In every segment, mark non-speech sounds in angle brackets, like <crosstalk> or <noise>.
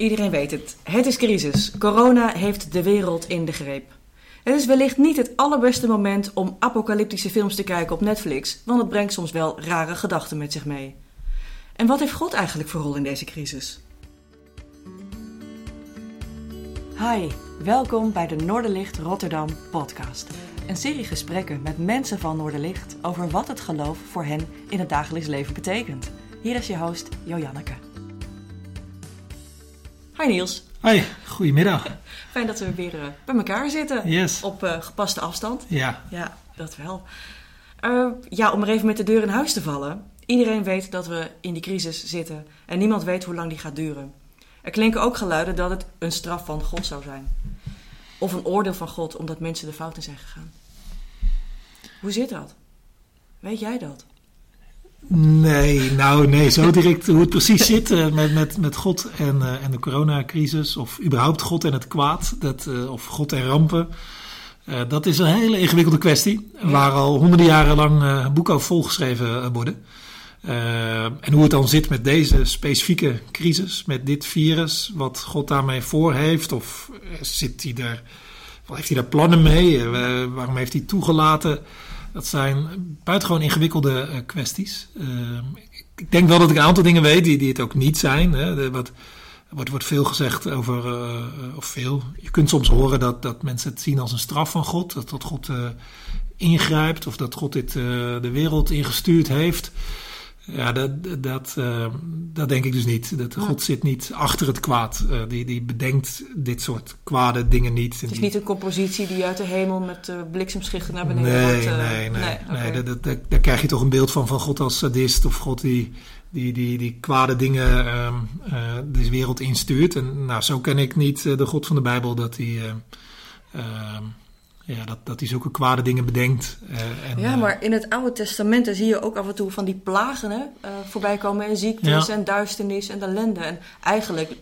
Iedereen weet het. Het is crisis. Corona heeft de wereld in de greep. Het is wellicht niet het allerbeste moment om apocalyptische films te kijken op Netflix, want het brengt soms wel rare gedachten met zich mee. En wat heeft God eigenlijk voor rol in deze crisis? Hi, welkom bij de Noorderlicht Rotterdam podcast. Een serie gesprekken met mensen van Noorderlicht over wat het geloof voor hen in het dagelijks leven betekent. Hier is je host Jojanneke. Hi Niels. Hoi, goedemiddag. <laughs> Fijn dat we weer uh, bij elkaar zitten. Yes. Op uh, gepaste afstand. Ja. Ja, dat wel. Uh, ja, om er even met de deur in huis te vallen. Iedereen weet dat we in die crisis zitten en niemand weet hoe lang die gaat duren. Er klinken ook geluiden dat het een straf van God zou zijn. Of een oordeel van God omdat mensen de fout in zijn gegaan. Hoe zit dat? Weet jij dat? Nee, nou nee, zo direct hoe het precies zit uh, met, met, met God en, uh, en de coronacrisis, of überhaupt God en het kwaad, dat, uh, of God en rampen. dat is een hele ingewikkelde kwestie, waar al honderden jaren lang boeken over volgeschreven worden. en hoe het dan zit met deze specifieke crisis, met dit virus, wat God daarmee voor heeft, of zit hij er, heeft hij daar plannen mee, waarom heeft hij toegelaten? Dat zijn buitengewoon ingewikkelde uh, kwesties. Uh, ik denk wel dat ik een aantal dingen weet die, die het ook niet zijn. Hè. Wat, er wordt, veel gezegd over, uh, of veel. Je kunt soms horen dat, dat mensen het zien als een straf van God. Dat, dat God ingrijpt of dat God dit de wereld ingestuurd heeft. Ja, dat, dat, uh, dat denk ik dus niet. Dat Ja. God zit niet achter het kwaad. Uh, die, die bedenkt dit soort kwade dingen niet. Het is Die- niet een compositie die uit de hemel met uh, bliksemschichten naar beneden Nee, wordt. eh, nee, nee. oké. nee dat, dat, daar krijg je toch een beeld van van God als sadist of God die, die, die, die kwade dingen ehm eh, deze wereld instuurt. En nou, zo ken ik niet eh, de God van de Bijbel dat hij, ehm, ja, dat, dat hij zulke kwade dingen bedenkt. eh, en, Ja, eh, maar in het Oude Testament zie je ook af en toe van die plagen hè, eh, voorbij komen. En ziektes Ja. en duisternis en ellende. En eigenlijk,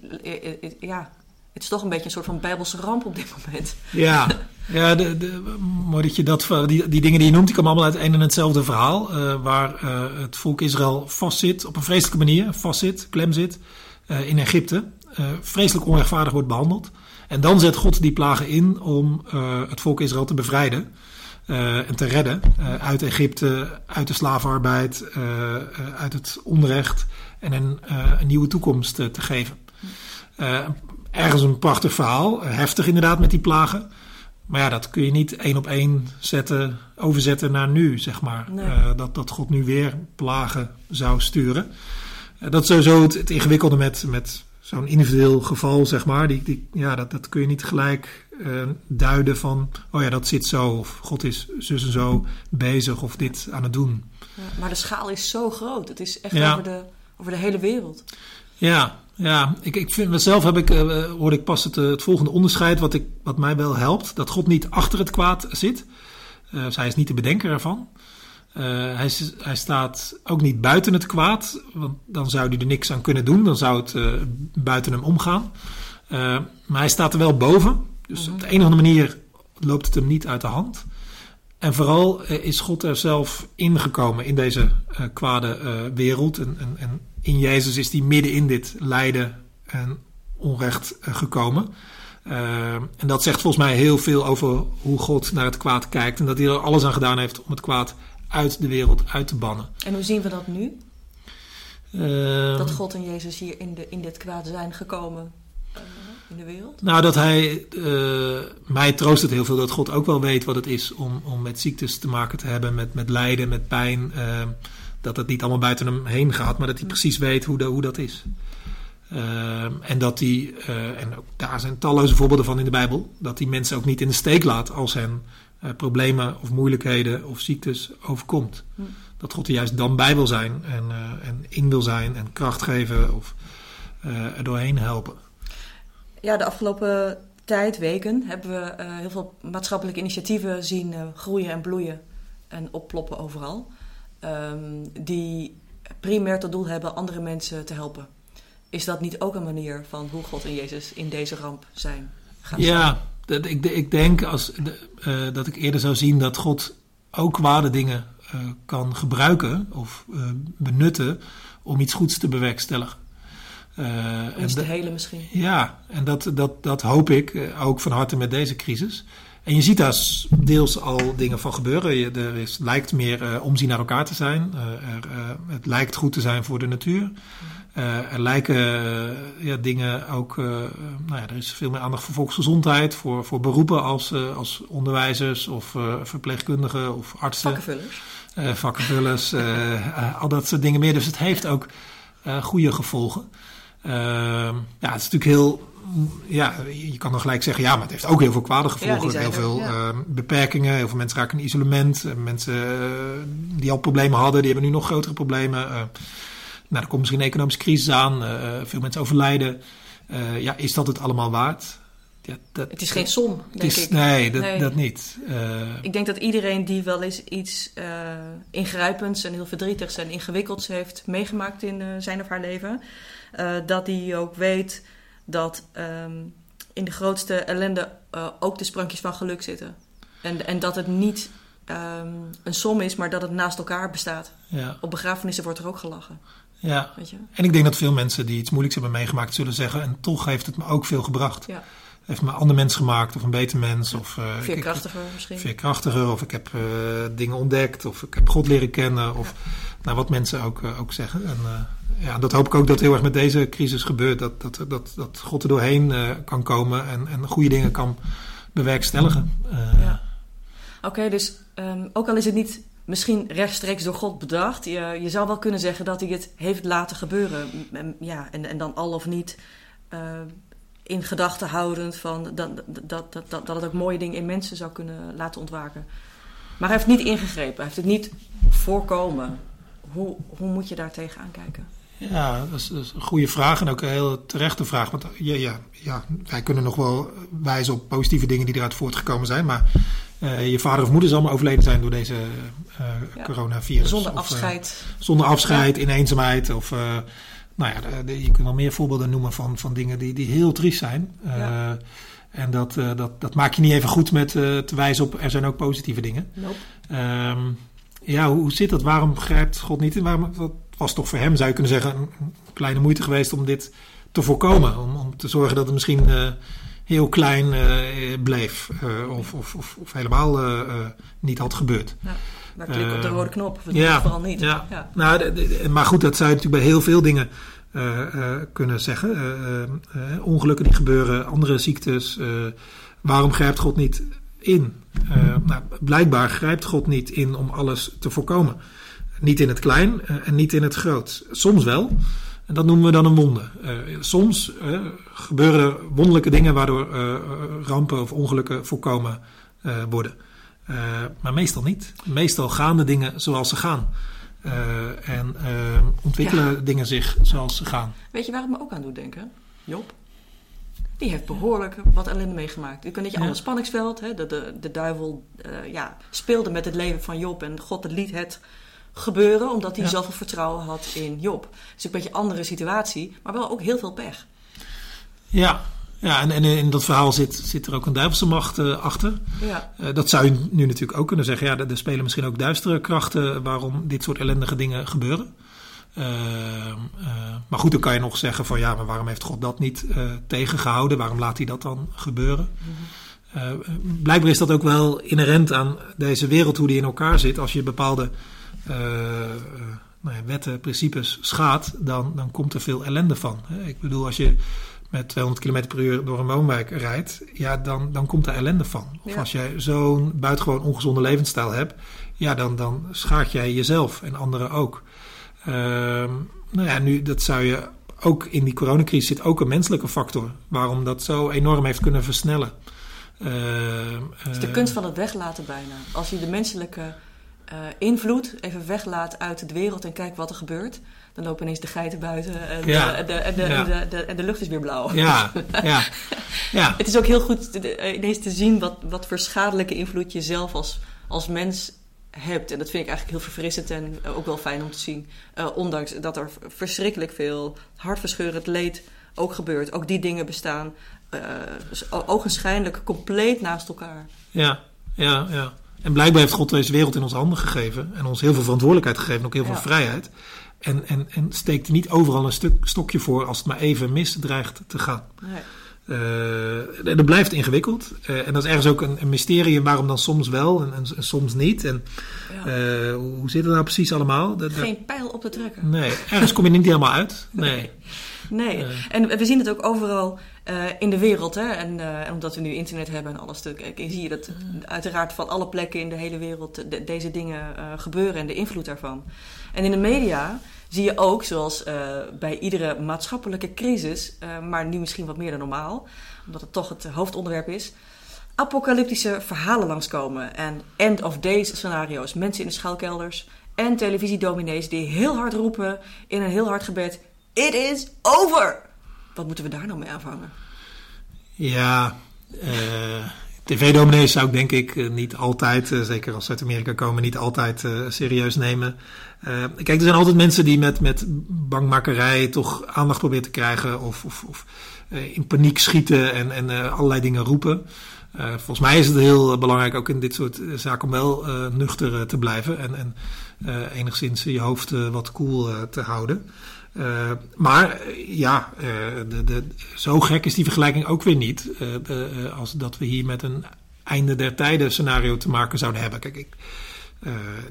ja, het is toch een beetje een soort van bijbelse ramp op dit moment. Ja, <laughs> ja de, de, mooi dat je dat, die, die dingen die je noemt, die komen allemaal uit een en hetzelfde verhaal. waar het volk Israël vastzit, op een vreselijke manier, vastzit, klem zit, in Egypte. vreselijk onrechtvaardig wordt behandeld. En dan zet God die plagen in om eh, het volk Israël te bevrijden. eh, en te redden eh, uit Egypte, uit de slavenarbeid, uit het onrecht en een, een nieuwe toekomst te geven. Ergens een prachtig verhaal, heftig inderdaad met die plagen. Maar ja, dat kun je niet één op één zetten, overzetten naar nu, zeg maar. Nee. Dat, dat God nu weer plagen zou sturen. Dat is sowieso het, het ingewikkelde met, met zo'n individueel geval, zeg maar. Die, die, ja, dat, dat kun je niet gelijk eh, duiden van, oh ja, dat zit zo. Of God is zus en zo bezig of dit aan het doen. Ja, maar de schaal is zo groot. Het is echt Ja. over, de, over de hele wereld. Ja, ja. Ik, ik vind mezelf heb ik, eh, hoorde ik pas het, eh, het volgende onderscheid wat, ik, wat mij wel helpt. Dat God niet achter het kwaad zit. Hij is niet de bedenker ervan. Eh, hij, hij staat ook niet buiten het kwaad, want dan zou hij er niks aan kunnen doen. Dan zou het eh, buiten hem omgaan. Eh, maar hij staat er wel boven. Dus Mhm. op de een of andere manier loopt het hem niet uit de hand. En vooral is God er zelf ingekomen in deze kwade wereld. En, en, en in Jezus is hij midden in dit lijden en onrecht gekomen. En dat zegt volgens mij heel veel over hoe God naar het kwaad kijkt. En dat hij er alles aan gedaan heeft om het kwaad uit de wereld uit te bannen. En hoe zien we dat nu? Eh, Dat God en Jezus hier in, de, in dit kwaad zijn gekomen eh, in de wereld? Nou, dat hij. eh, mij troost het heel veel dat God ook wel weet wat het is om, om met ziektes te maken te hebben, met, met lijden, met pijn. eh, dat het niet allemaal buiten hem heen gaat, maar dat hij precies weet hoe, de, hoe dat is. Eh, en dat hij, eh, en ook daar zijn talloze voorbeelden van in de Bijbel, dat hij mensen ook niet in de steek laat als hen eh, problemen of moeilijkheden of ziektes overkomt. Hm. Dat God er juist dan bij wil zijn en, eh, en in wil zijn en kracht geven of eh, er doorheen helpen. Ja, de afgelopen tijd, weken, hebben we heel veel maatschappelijke initiatieven zien groeien en bloeien en opploppen overal. Ehm, die primair tot doel hebben andere mensen te helpen. Is dat niet ook een manier van hoe God en Jezus in deze ramp zijn? gaan zijn? Ja, dat, ik, ik denk als, de, eh, dat ik eerder zou zien dat God ook kwade dingen eh, kan gebruiken of eh, benutten om iets goeds te bewerkstelligen. Uh, en te helen misschien. Ja, en dat, dat, dat hoop ik ook van harte met deze crisis. En je ziet daar deels al dingen van gebeuren. Je, er is, lijkt meer uh, omzien naar elkaar te zijn. Uh, er, uh, het lijkt goed te zijn voor de natuur. er lijken ja, dingen ook. nou ja, er is veel meer aandacht voor volksgezondheid. Voor, voor beroepen als, als onderwijzers of verpleegkundigen of artsen. Vakkenvullers. vakkenvullers. al dat soort dingen meer. Dus het heeft ook goede gevolgen. ja, het is natuurlijk heel ja, je kan dan gelijk zeggen, ja, maar het heeft ook heel veel kwade gevolgen. heel veel uh, beperkingen, heel veel mensen raken in isolement. Mensen uh, die al problemen hadden, die hebben nu nog grotere problemen. Uh, nou, er komt misschien een economische crisis aan, veel mensen overlijden. ja, is dat het allemaal waard? Ja, dat, het is geen som, denk is, ik. Nee, dat, nee. dat niet. ik denk dat iedereen die wel eens iets ingrijpends en heel verdrietigs en ingewikkelds heeft meegemaakt in zijn of haar leven, dat die ook weet dat ehm, in de grootste ellende uh, ook de sprankjes van geluk zitten. En, en dat het niet um, een som is, maar dat het naast elkaar bestaat. Ja. Op begrafenissen wordt er ook gelachen. Ja, Weet je? en ik denk dat veel mensen die iets moeilijks hebben meegemaakt zullen zeggen... en toch heeft het me ook veel gebracht. Ja. Heeft me een ander mens gemaakt of een beter mens. Of, uh, veerkrachtiger ik, misschien. Veerkrachtiger of ik heb uh, dingen ontdekt of ik heb God leren kennen. Of ja. nou, wat mensen ook, ook zeggen. En, ja, dat hoop ik ook dat heel erg met deze crisis gebeurt. Dat, dat, dat, dat God er doorheen uh, kan komen en, en goede dingen kan bewerkstelligen. Uh, ja. Oké, dus um, ook al is het niet misschien rechtstreeks door God bedacht, je, je zou wel kunnen zeggen dat hij het heeft laten gebeuren. Ja, en, en dan al of niet uh, in gedachten houdend van dat, dat, dat, dat, dat het ook mooie dingen in mensen zou kunnen laten ontwaken. Maar hij heeft niet ingegrepen, hij heeft het niet voorkomen. Hoe, hoe moet je daar tegenaan kijken? Ja, dat is, een goede vraag en ook een heel terechte vraag. Want ja, ja, ja, wij kunnen nog wel wijzen op positieve dingen die eruit voortgekomen zijn. Maar uh, je vader of moeder zal maar overleden zijn door deze uh, ja. coronavirus. Zonder of, afscheid. Uh, zonder afscheid, ja. in eenzaamheid. Of, nou ja, de, de, je kunt wel meer voorbeelden noemen van, van dingen die, die heel triest zijn. En dat, dat, dat maak je niet even goed met te wijzen op er zijn ook positieve dingen. Nope. Um, ja, hoe, hoe zit dat? Waarom begrijpt God niet? Waarom, wat, was toch voor hem, zou je kunnen zeggen, een kleine moeite geweest om dit te voorkomen. Om, om te zorgen dat het misschien uh, heel klein uh, bleef. Uh, of, of, of, of, helemaal niet had gebeurd. Ja, maar klik op de rode knop. Ja, vooral niet. Ja. ja. Nou, de, de, maar goed, dat zou je natuurlijk bij heel veel dingen kunnen zeggen. ongelukken die gebeuren, andere ziektes. waarom grijpt God niet in? nou, blijkbaar grijpt God niet in om alles te voorkomen. Niet in het klein uh, en niet in het groot. Soms wel. En dat noemen we dan een wonder. Uh, soms uh, gebeuren er wonderlijke dingen waardoor rampen of ongelukken voorkomen worden. maar meestal niet. Meestal gaan de dingen zoals ze gaan. en ontwikkelen ja. dingen zich zoals ze gaan. Weet je waar het me ook aan doet denken? Job. Die heeft behoorlijk wat ellende meegemaakt. Je kunt dat je ja. spanningsveld, hè, de, de, de duivel ja, speelde met het leven van Job en God liet het gebeuren, omdat hij ja. zoveel vertrouwen had in Job. Dus een beetje een andere situatie, maar wel ook heel veel pech. Ja, ja en, en in dat verhaal zit, zit er ook een duivelse macht uh, achter. Ja. Uh, dat zou je nu natuurlijk ook kunnen zeggen. Ja, er spelen misschien ook duistere krachten waarom dit soort ellendige dingen gebeuren. Uh, maar goed, dan kan je nog zeggen van ja, maar waarom heeft God dat niet tegengehouden? Waarom laat hij dat dan gebeuren? Mm -hmm. blijkbaar is dat ook wel inherent aan deze wereld, hoe die in elkaar zit. Als je bepaalde nou ja, wetten, principes schaadt, dan, dan komt er veel ellende van. Ik bedoel, als je met 200 km per uur door een woonwijk rijdt, ja, dan, dan komt er ellende van. Of ja. als jij zo'n buitengewoon ongezonde levensstijl hebt, ja, dan, dan schaadt jij jezelf en anderen ook. Uh, nou ja, nu, dat zou je ook in die coronacrisis zit ook een menselijke factor. Waarom dat zo enorm heeft kunnen versnellen. Uh, het is de kunst van het weglaten bijna. Als je de menselijke uh, invloed even weglaat uit de wereld en kijkt wat er gebeurt, dan lopen ineens de geiten buiten en, ja. de, en, de, ja. de, lucht is weer blauw. Ja, ja. <laughs> ja. Het is ook heel goed ineens te zien wat, wat voor schadelijke invloed je zelf als, als mens hebt. En dat vind ik eigenlijk heel verfrissend en ook wel fijn om te zien. Uh, ondanks dat er verschrikkelijk veel hartverscheurend leed ook gebeurt. Ook die dingen bestaan uh, ogenschijnlijk compleet naast elkaar. Ja, ja, ja. En blijkbaar heeft God deze wereld in onze handen gegeven. En ons heel veel verantwoordelijkheid gegeven. Ook heel veel Ja. vrijheid. En, en, en steekt er niet overal een stuk, stokje voor als het maar even mis dreigt te gaan. Nee. Eh, dat blijft ingewikkeld. Eh, en dat is ergens ook een, een mysterie waarom dan soms wel en, en, en soms niet. En Ja. eh, hoe zit het nou precies allemaal? Dat- dat- Geen pijl op te trekken. nee, ergens kom je niet helemaal uit. <laughs> Nee. Nee, en we zien het ook overal eh, in de wereld. Hè? En, eh, en omdat we nu internet hebben en alles, kijk, zie je dat uiteraard van alle plekken in de hele wereld de- deze dingen eh, gebeuren en de invloed daarvan. En in de media zie je ook, zoals eh, bij iedere maatschappelijke crisis, eh, maar nu misschien wat meer dan normaal, omdat het toch het hoofdonderwerp is, apocalyptische verhalen langskomen en end of days scenario's, mensen in de schuilkelders en televisiedominees die heel hard roepen in een heel hard gebed: It is over! Wat moeten we daar nou mee aanvangen? Ja, eh, tv-dominees zou ik denk ik eh, niet altijd, eh, zeker als ze uit Amerika komen, niet altijd serieus nemen. Kijk, er zijn altijd mensen die met, met bangmakerij toch aandacht proberen te krijgen of, of, of in paniek schieten en, en allerlei dingen roepen. Volgens mij is het heel belangrijk ook in dit soort zaken om wel nuchter te blijven en, en enigszins je hoofd wat koel eh, te houden. Eh, maar eh, ja, eh, de, de, zo gek is die vergelijking ook weer niet. de, als dat we hier met een einde der tijden scenario te maken zouden hebben. Kijk, ik,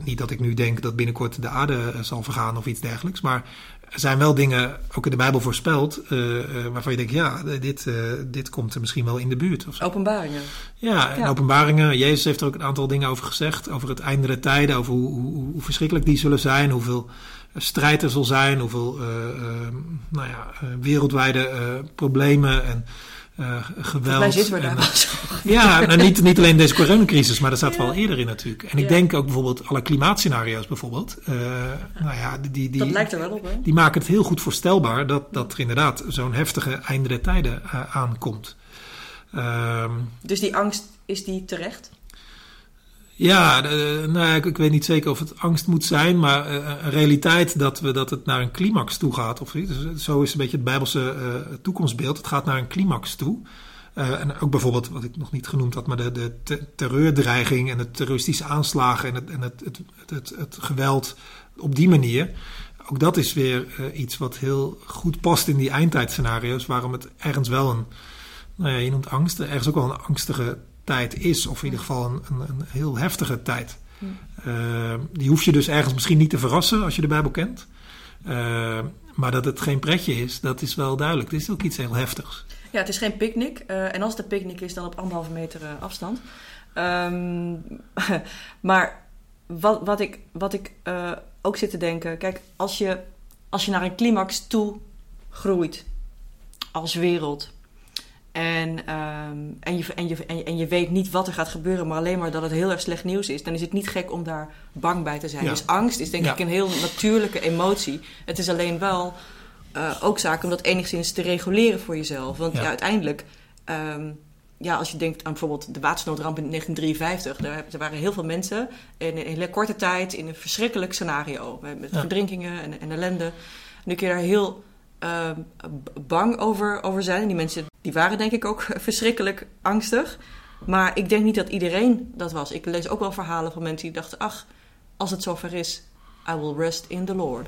niet dat ik nu denk dat binnenkort de aarde zal vergaan of iets dergelijks. Maar er zijn wel dingen, ook in de Bijbel voorspeld, waarvan je denkt, ja, dit, dit komt er misschien wel in de buurt. Of zo. Openbaringen. Ja, en Ja. openbaringen. Jezus heeft er ook een aantal dingen over gezegd. Over het einde der tijden. Over hoe, hoe, hoe verschrikkelijk die zullen zijn. Hoeveel strijd er zal zijn. Hoeveel eh, eh, nou ja, eh, wereldwijde problemen en geweld. Wij zitten we en, daar wel zo. ja, nou, niet, niet alleen deze coronacrisis, maar dat staat wel eerder in natuurlijk. En ik denk ook bijvoorbeeld alle klimaatscenario's bijvoorbeeld. nou ja, die, die, Dat die, lijkt er wel op, hè? die maken het heel goed voorstelbaar dat, dat er inderdaad zo'n heftige einde der tijden aankomt. Ehm Dus die angst, is die terecht? Ja, nou, ik, ik weet niet zeker of het angst moet zijn, maar eh, een realiteit dat, we, dat het naar een climax toe gaat. Of. Dus zo is een beetje het Bijbelse eh, toekomstbeeld. Het gaat naar een climax toe. Eh, en ook bijvoorbeeld, wat ik nog niet genoemd had, maar de, de te- terreurdreiging en de terroristische aanslagen en het, en het, het, het, geweld op die manier. Ook dat is weer eh, iets wat heel goed past in die eindtijdscenario's, waarom het ergens wel een, nou ja, je noemt angst, ergens ook wel een angstige tijd is, of in ieder geval een, een, een heel heftige tijd. Hm. Eh, die hoef je dus ergens misschien niet te verrassen als je de Bijbel kent. Eh, maar dat het geen pretje is, dat is wel duidelijk. Het is ook iets heel heftigs. Ja, het is geen picknick. eh, en als het een picknick is, dan op anderhalve meter eh, afstand. Ehm, <laughs> maar wat, wat ik, wat ik eh, ook zit te denken... Kijk, als je, als je naar een climax toe groeit als wereld... En, ehm, en, je, en, je, en, je, weet niet wat er gaat gebeuren, maar alleen maar dat het heel erg slecht nieuws is, dan is het niet gek om daar bang bij te zijn. Ja. Dus angst is denk Ja. ik een heel natuurlijke emotie. Het is alleen wel eh, ook zaak om dat enigszins te reguleren voor jezelf. Want ja, uiteindelijk, ehm, ja, als je denkt aan bijvoorbeeld de watersnoodramp in 1953, daar, er waren heel veel mensen in een hele korte tijd in een verschrikkelijk scenario met, verdrinkingen en, en ellende. Nu kun je daar heel ehm, bang over, over zijn. En die mensen die waren denk ik ook <laughs> verschrikkelijk angstig. Maar ik denk niet dat iedereen dat was. Ik lees ook wel verhalen van mensen die dachten: ach, als het zover is, I will rest in the Lord.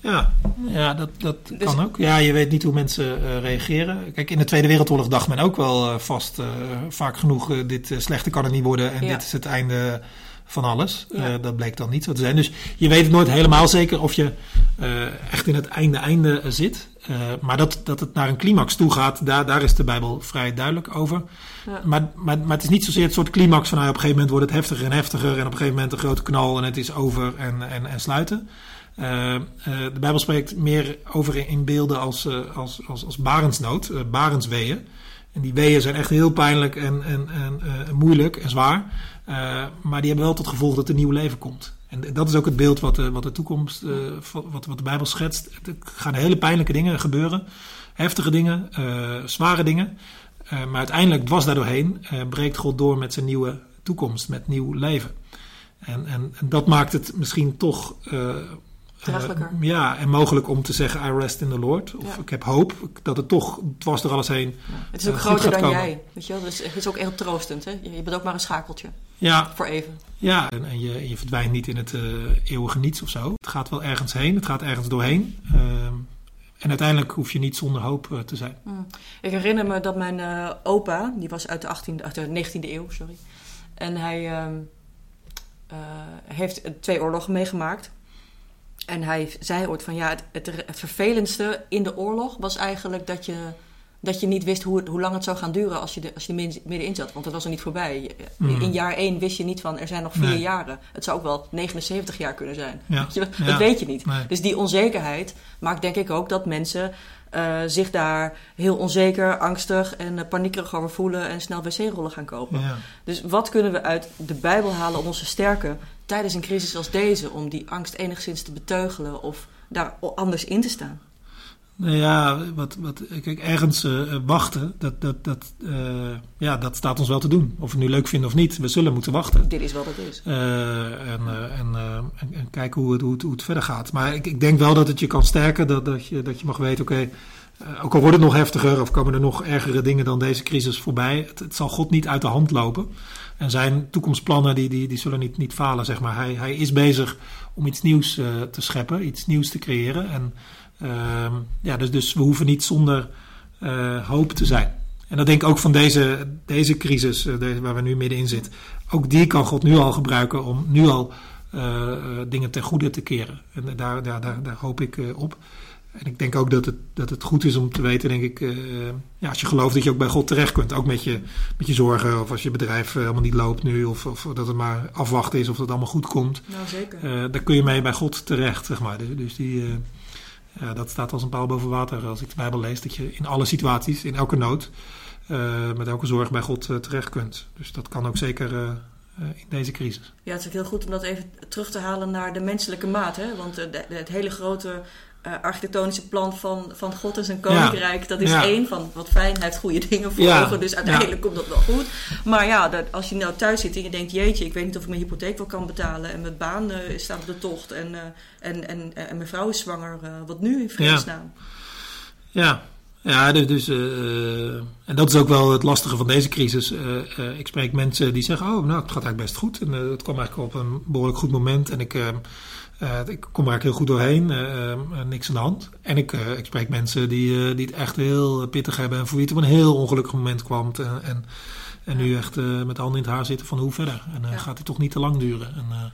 Ja, ja dat, dat Dus- kan ook. Ja, je weet niet hoe mensen eh, reageren. Kijk, in de Tweede Wereldoorlog dacht men ook wel eh, vast, eh, vaak genoeg, dit eh, slechter kan het niet worden en Ja. dit is het einde van alles. Ja. Eh, dat bleek dan niet zo te zijn. Dus je weet het nooit helemaal zeker of je eh, echt in het einde-einde zit. Eh, maar dat, dat het naar een climax toe gaat, daar, daar is de Bijbel vrij duidelijk over. Ja. Maar, maar, maar het is niet zozeer het soort climax van nou, op een gegeven moment wordt het heftiger en heftiger en op een gegeven moment een grote knal en het is over en, en, en sluiten. De Bijbel spreekt meer over in, beelden als, als, als, als barensnood, barensweeën. En die weeën zijn echt heel pijnlijk en, en, en eh, moeilijk en zwaar. Eh, maar die hebben wel tot gevolg dat er nieuw leven komt. En dat is ook het beeld wat de, wat de toekomst, eh, wat, wat de Bijbel schetst. Er gaan hele pijnlijke dingen gebeuren. Heftige dingen, eh, zware dingen. Eh, maar uiteindelijk, dwars daardoorheen, eh, breekt God door met zijn nieuwe toekomst, met nieuw leven. En, en, en dat maakt het misschien toch eh, Draaglijker. Uh, ja, en mogelijk om te zeggen I rest in the Lord. Of Ja. ik heb hoop dat het toch dwars door alles heen... Het is ook Eh, goed groter dan komen. jij. Weet je wel? Dus het is ook heel troostend. Hè? Je bent ook maar een schakeltje. Ja, Voor even. ja en, en je, je verdwijnt niet in het eh, eeuwige niets of zo. Het gaat wel ergens heen, het gaat ergens doorheen. Ehm, en uiteindelijk hoef je niet zonder hoop eh, te zijn. Ik herinner me dat mijn eh, opa, die was uit de, 18e, uit de 19e eeuw, sorry. En hij ehm, eh, heeft twee oorlogen meegemaakt. En hij zei ooit van ja, het, het, het vervelendste in de oorlog was eigenlijk dat je, dat je niet wist hoe, het, hoe lang het zou gaan duren als je, de, als je er midden- middenin zat. Want het was er niet voorbij. Mm. In jaar één wist je niet van er zijn nog vier Nee. jaren. Het zou ook wel 79 jaar kunnen zijn. Ja. Dat weet je niet. Nee. Dus die onzekerheid maakt denk ik ook dat mensen eh, zich daar heel onzeker, angstig en eh, paniekerig over voelen en snel wc-rollen gaan kopen. Ja. Dus wat kunnen we uit de Bijbel halen om ons te sterken tijdens een crisis als deze, om die angst enigszins te beteugelen of daar anders in te staan? Nou ja, wat, wat, kijk, ergens eh, wachten, dat, dat, dat, eh, ja, dat staat ons wel te doen. Of we het nu leuk vinden of niet, we zullen moeten wachten. Dit is wat het is. Eh, en, en, en, en kijken hoe het, hoe, het, hoe het verder gaat. Maar ik, ik denk wel dat het je kan sterken, dat, dat, je, dat je mag weten, oké, ook al wordt het nog heftiger of komen er nog ergere dingen dan deze crisis voorbij, het, het zal God niet uit de hand lopen. En zijn toekomstplannen die, die, die zullen niet, niet falen, zeg maar. Hij, hij is bezig om iets nieuws te scheppen, iets nieuws te creëren. En ja, dus, dus we hoeven niet zonder eh, hoop te zijn. En dat denk ik ook van deze, deze crisis eh, deze, waar we nu middenin zitten. Ook die kan God nu al gebruiken om nu al eh, dingen ten goede te keren. En daar, daar, daar, daar hoop ik op. En ik denk ook dat het, dat het goed is om te weten, denk ik, ja, als je gelooft dat je ook bij God terecht kunt. Ook met je, met je zorgen of als je bedrijf helemaal niet loopt nu. Of, of dat het maar afwachten is of dat het allemaal goed komt. Nou, zeker. Daar kun je mee bij God terecht, zeg maar. Dus, dus die, ja, dat staat als een paal boven water als ik de Bijbel lees. Dat je in alle situaties, in elke nood, eh, met elke zorg bij God eh, terecht kunt. Dus dat kan ook zeker in deze crisis. Ja, het is ook heel goed om dat even terug te halen naar de menselijke maat. Hè? Want het hele grote eh, architectonische plan van, van God en zijn koninkrijk, dat is Ja. één van wat fijn, hij heeft goede dingen voor Ja. ogen, dus uiteindelijk komt dat wel goed. Maar ja, dat, als je nou thuis zit en je denkt, jeetje, ik weet niet of ik mijn hypotheek wel kan betalen en mijn baan eh, staat op de tocht en, eh, en, en, en mijn vrouw is zwanger, wat nu in vredesnaam? Ja, ja dus, dus, en dat is ook wel het lastige van deze crisis. Ik spreek mensen die zeggen, oh, nou, het gaat eigenlijk best goed. En het kwam eigenlijk op een behoorlijk goed moment. En ik, eh, ik kom er eigenlijk heel goed doorheen. eh, eh, niks aan de hand. En ik, ik spreek mensen die, die het echt heel pittig hebben. En voor wie het op een heel ongelukkig moment kwam. En, en, en nu echt met de handen in het haar zitten van hoe verder. En Ja. gaat het toch niet te lang duren. En,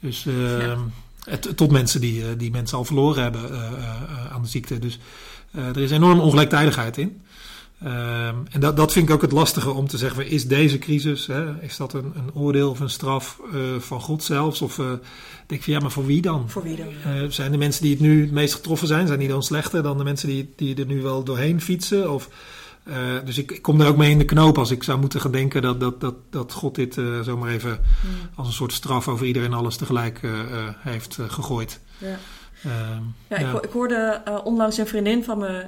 dus... Ja. het, tot mensen die, die mensen al verloren hebben aan de ziekte. Dus er is enorm ongelijktijdigheid in. Ehm, en dat, dat vind ik ook het lastige om te zeggen: is deze crisis, hè, is dat een, een oordeel of een straf eh, van God zelfs? Of eh, denk ik van ja, maar voor wie dan? Voor wie dan? Eh, zijn de mensen die het nu het meest getroffen zijn, zijn die dan slechter dan de mensen die, die er nu wel doorheen fietsen? Of, dus ik, ik kom daar ook mee in de knoop als ik zou moeten gaan denken dat, dat, dat, dat God dit zomaar even Hmm. als een soort straf over iedereen alles tegelijk heeft gegooid. Ja. Ehm, Ja, Ik, ho- ik hoorde onlangs een vriendin van me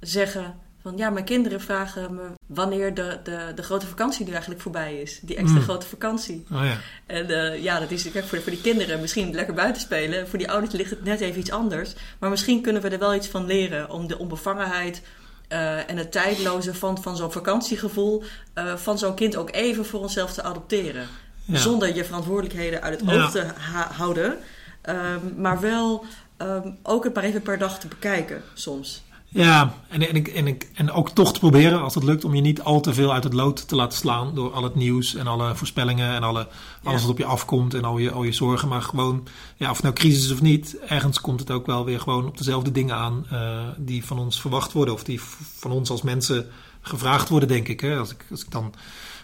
zeggen van ja, mijn kinderen vragen me wanneer de, de, de grote vakantie nu eigenlijk voorbij is. Die extra Mm. grote vakantie. Oh ja. En eh, ja, dat is kijk, voor, voor die kinderen misschien lekker buiten spelen. Voor die ouders ligt het net even iets anders. Maar misschien kunnen we er wel iets van leren om de onbevangenheid eh, en het tijdloze van, van zo'n vakantiegevoel eh, van zo'n kind ook even voor onszelf te adopteren. Ja. Zonder je verantwoordelijkheden uit het Ja. oog te houden. Ehm, maar wel ehm, ook het maar even per dag te bekijken soms. Ja, en, en, ik, en, ik, en ook toch te proberen, als het lukt, om je niet al te veel uit het lood te laten slaan door al het nieuws en alle voorspellingen en alle, alles wat op je afkomt en al je, al je zorgen. Maar gewoon, ja, of het nou crisis is of niet, ergens komt het ook wel weer gewoon op dezelfde dingen aan eh, die van ons verwacht worden of die van ons als mensen gevraagd worden, denk ik. Hè? Als, ik als ik dan,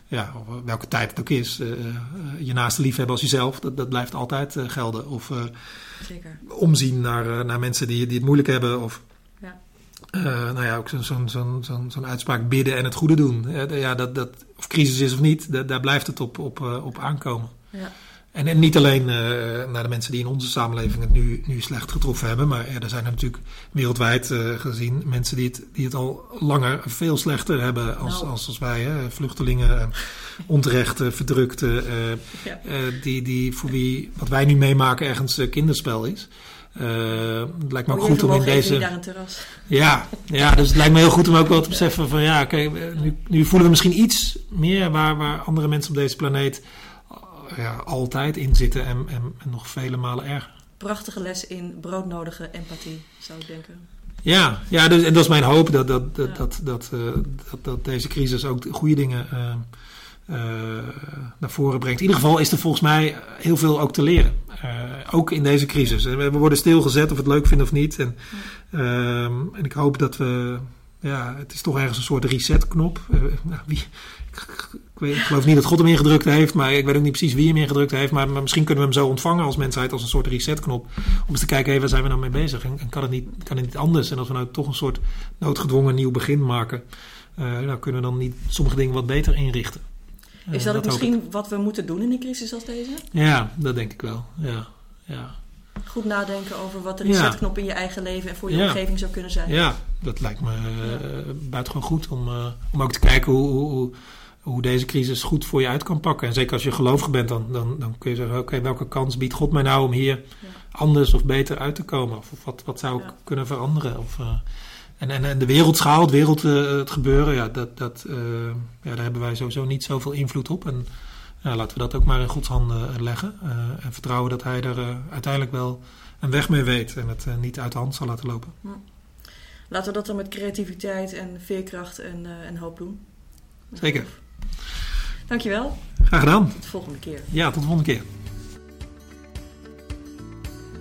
ja, welke tijd het ook is, eh, eh, je naaste lief hebben als jezelf, dat, dat blijft altijd gelden. Of Zeker. omzien naar, naar mensen die, die het moeilijk hebben. Of Eh, nou ja, ook zo'n zo'n zo'n zo'n uitspraak bidden en het goede doen. Ja, dat, dat, of crisis is of niet, da- daar blijft het op, op, eh, op aankomen. Ja. En, en niet alleen eh, naar de mensen die in onze samenleving het nu, nu slecht getroffen hebben, maar er zijn er natuurlijk wereldwijd gezien mensen die het, die het al langer veel slechter hebben als, Nou. als, als wij. Hè? Vluchtelingen, eh, onterecht verdrukte, Ja. die, die voor wie wat wij nu meemaken ergens kinderspel is. Uh, het lijkt me ook Oh, goed om in deze. daar een terras. Ja, ja, dus het lijkt me heel goed om ook wel te beseffen van ja, oké, nu, nu voelen we misschien iets meer waar, waar andere mensen op deze planeet uh, ja, altijd in zitten en, en, en nog vele malen erger. Prachtige les in broodnodige empathie, zou ik denken. Ja, ja dus, en dat is mijn hoop dat, dat, dat, ja. dat, dat, uh, dat, dat, deze crisis ook goede dingen uh, naar voren brengt. In ieder geval is er volgens mij heel veel ook te leren. ook in deze crisis. We worden stilgezet of we het leuk vinden of niet. En, ehm, en ik hoop dat we. Ja, het is toch ergens een soort resetknop. Nou, wie, ik, weet, ik, geloof niet dat God hem ingedrukt heeft, maar ik weet ook niet precies wie hem ingedrukt heeft. Maar, misschien kunnen we hem zo ontvangen als mensheid, als een soort resetknop. Om eens te kijken, hey, waar zijn we nou mee bezig? En, en, kan, het niet, kan het niet anders? En als we nou toch een soort noodgedwongen nieuw begin maken, uh, nou kunnen we dan niet sommige dingen wat beter inrichten. Uh, is dat, misschien wat we moeten doen in een crisis als deze? Ja, dat denk ik wel. Ja, ja. Goed nadenken over wat de resetknop in je eigen leven en voor je omgeving zou kunnen zijn. Ja, dat lijkt me uh, buitengewoon goed om, uh, om ook te kijken hoe, hoe, hoe deze crisis goed voor je uit kan pakken. En zeker als je gelovig bent, dan, dan, dan kun je zeggen: oké, okay, welke kans biedt God mij nou om hier ja. anders of beter uit te komen? Of, of wat, wat zou ik kunnen veranderen? Of, uh, en, en, en de wereldschaal, het wereld, het gebeuren, ja, dat, dat, ja, daar hebben wij sowieso niet zoveel invloed op. En ja, laten we dat ook maar in Gods handen leggen. en vertrouwen dat Hij er uiteindelijk wel een weg mee weet en het niet uit de hand zal laten lopen. Laten we dat dan met creativiteit en veerkracht en, uh, en hoop doen. Zeker. Dankjewel. Graag gedaan. Tot de volgende keer. Ja, tot de volgende keer.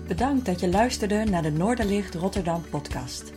Bedankt dat je luisterde naar de Noorderlicht Rotterdam podcast.